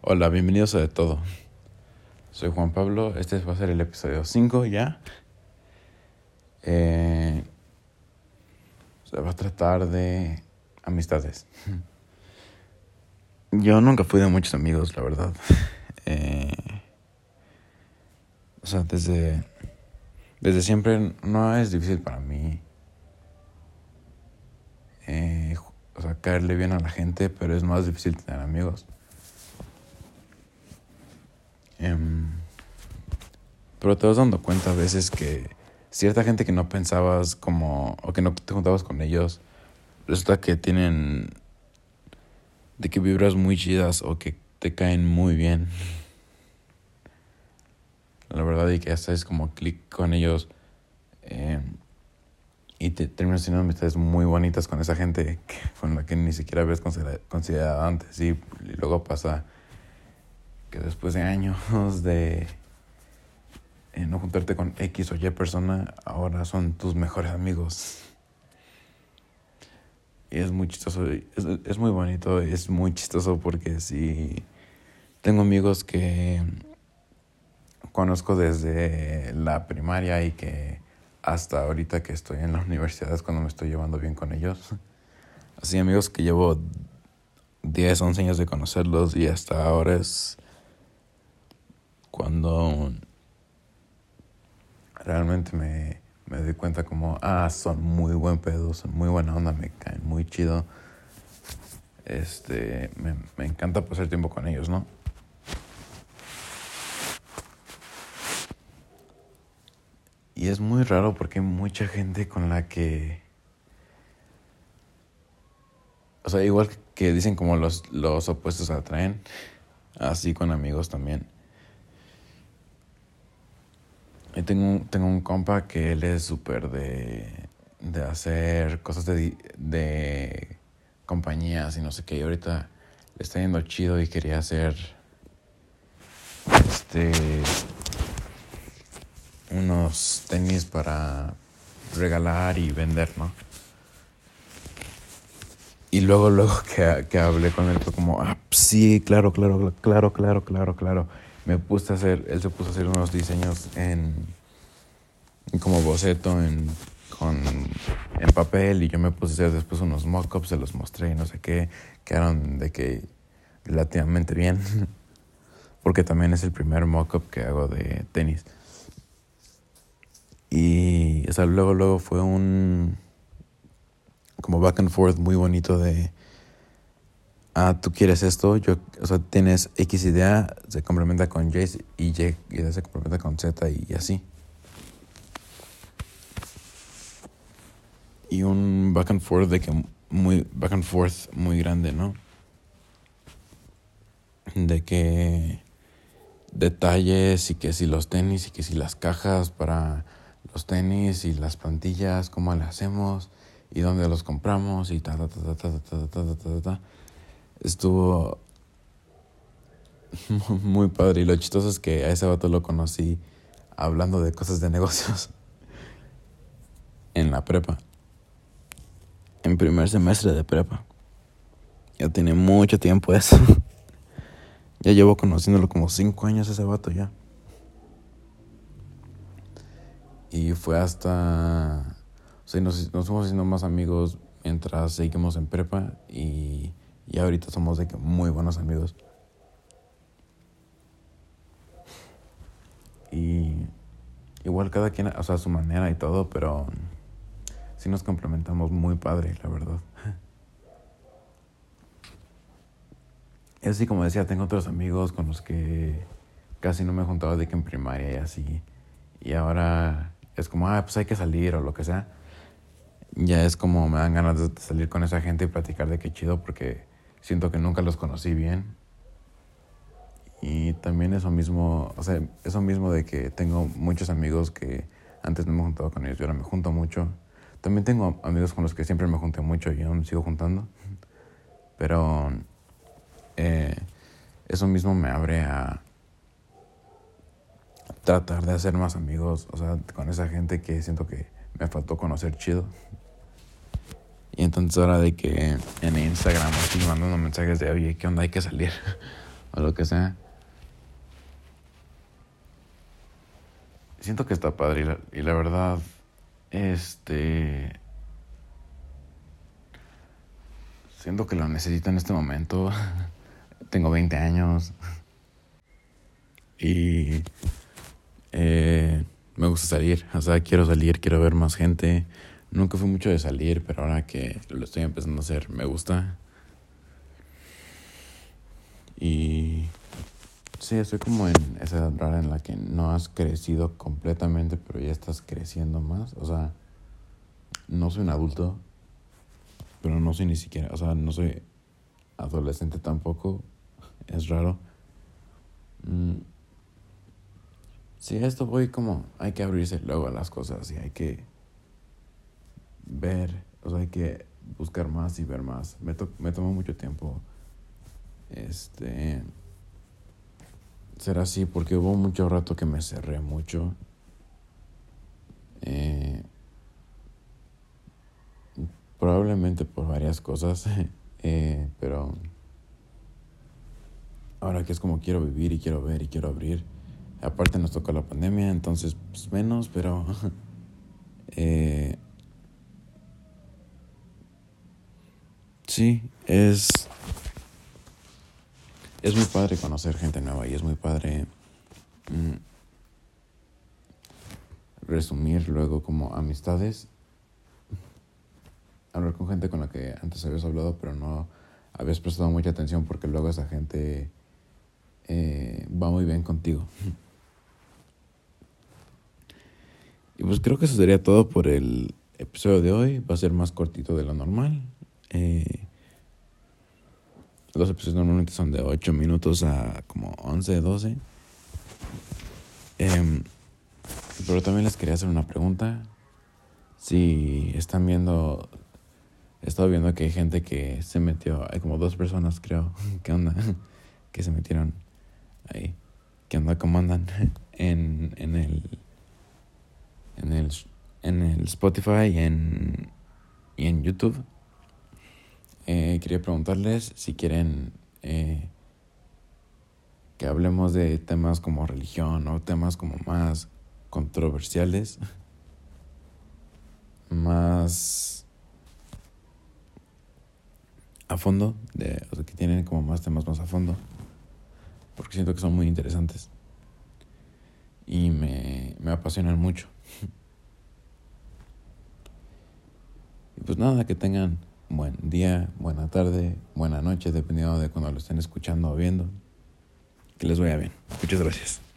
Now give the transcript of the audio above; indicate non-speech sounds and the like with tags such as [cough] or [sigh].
Hola, bienvenidos a De Todo. Soy Juan Pablo, este va a ser el episodio 5 ya. Eh, se va a tratar de amistades. Yo nunca fui de muchos amigos, la verdad. Eh, o sea, desde, desde siempre no es difícil para mí eh, o sea, caerle bien a la gente, pero es más difícil tener amigos. Em, pero te vas dando cuenta a veces que cierta gente que no pensabas como, o que no te juntabas con ellos, resulta que tienen, de que vibras muy chidas o que te caen muy bien. La verdad, y que haces como clic con ellos. Eh, y te terminas teniendo amistades muy bonitas con esa gente con la que ni siquiera habías considerado antes. Y, luego pasa que después de años de eh, no juntarte con X o Y persona, ahora son tus mejores amigos. Y es muy chistoso, es, es muy bonito, es muy chistoso porque si tengo amigos que conozco desde la primaria y que hasta ahorita que estoy en la universidad es cuando me estoy llevando bien con ellos. Así amigos que llevo 10, 11 años de conocerlos y hasta ahora es cuando realmente me, me doy cuenta como, ah, son muy buen pedo, son muy buena onda, me caen muy chido. Este, me, me encanta pasar tiempo con ellos, ¿no? Y es muy raro porque hay mucha gente con la que... O sea, igual que dicen como los, los opuestos atraen, así con amigos también. Y tengo, tengo un compa que él es súper de, de hacer cosas de, de compañías y no sé qué. Y ahorita le está yendo chido y quería hacer este unos tenis para regalar y vender, ¿no? Y luego, luego que, que hablé con él fue como, ah, sí, claro, claro, claro, claro, claro, claro. Me puse a hacer, él se puso a hacer unos diseños en, como boceto, en, con, en papel y yo me puse a hacer después unos mock-ups, se los mostré y no sé qué, quedaron de que relativamente bien, [laughs] porque también es el primer mock-up que hago de tenis. Y o sea, luego, luego fue un como back and forth muy bonito de ah, tú quieres esto, yo, o sea, tienes X idea, se complementa con Y y Y se complementa con Z y así. Y un back and forth de que muy back and forth muy grande, ¿no? De que detalles y que si los tenis y que si las cajas para los tenis y las plantillas, cómo las hacemos y dónde los compramos y ta ta ta ta ta ta ta ta ta Estuvo [laughs] muy padre y lo chistoso es que a ese vato lo conocí hablando de cosas de negocios [laughs] en la prepa. En primer semestre de prepa. Ya tiene mucho tiempo eso. [laughs] ya llevo conociéndolo como cinco años ese vato ya. Y fue hasta... O sea, nos, nos fuimos haciendo más amigos mientras seguimos en prepa y, y ahorita somos de que muy buenos amigos. Y igual cada quien, o sea, su manera y todo, pero sí nos complementamos muy padre, la verdad. Y así como decía, tengo otros amigos con los que casi no me he juntado de que en primaria y así. Y ahora es como, ah, pues hay que salir o lo que sea. Ya es como me dan ganas de salir con esa gente y platicar de qué chido porque siento que nunca los conocí bien. Y también eso mismo, o sea, eso mismo de que tengo muchos amigos que antes no me he juntado con ellos y ahora me junto mucho. También tengo amigos con los que siempre me junté mucho y aún me sigo juntando. Pero eh, eso mismo me abre a, tratar de hacer más amigos, o sea, con esa gente que siento que me faltó conocer chido. Y entonces ahora de que en Instagram estoy mandando mensajes de, oye, ¿qué onda? Hay que salir. [laughs] o lo que sea. Siento que está padre y la, y la verdad, este... Siento que lo necesito en este momento. [laughs] Tengo 20 años. Y eh, me gusta salir. O sea, quiero salir, quiero ver más gente. Nunca fui mucho de salir, pero ahora que lo estoy empezando a hacer, me gusta. Y sí, estoy como en esa edad rara en la que no has crecido completamente, pero ya estás creciendo más. O sea, no soy un adulto, pero no soy ni siquiera, o sea, no soy adolescente tampoco. Es raro. Mm. Sí, esto voy como, hay que abrirse luego a las cosas y hay que ver, o sea, hay que buscar más y ver más. Me, to me tomó mucho tiempo este ser así porque hubo mucho rato que me cerré mucho. Eh, probablemente por varias cosas, [laughs] eh, pero ahora que es como quiero vivir y quiero ver y quiero abrir. Aparte nos tocó la pandemia, entonces pues menos, pero [laughs] eh, sí, es es muy padre conocer gente nueva y es muy padre mm, resumir luego como amistades. Hablar con gente con la que antes habías hablado pero no habías prestado mucha atención porque luego esa gente eh, va muy bien contigo. Y pues creo que eso sería todo por el episodio de hoy. Va a ser más cortito de lo normal. Eh, los episodios normalmente son de 8 minutos a como 11, 12. Em, pero también les quería hacer una pregunta. Si están viendo, he estado viendo que hay gente que se metió, hay como dos personas creo, [laughs] ¿qué onda? [laughs] Que se metieron ahí. ¿Qué onda? ¿Cómo andan? [laughs] En, en el, en el, en el Spotify y en, y en YouTube. Eh, quería preguntarles si quieren eh, que hablemos de temas como religión o temas como más controversiales, más a fondo, de, o que tienen como más temas más a fondo, porque siento que son muy interesantes y me, me apasionan mucho. [laughs] y pues nada, que tengan buen día, buena tarde, buena noche, dependiendo de cuando lo estén escuchando o viendo. Que les vaya bien. Muchas gracias.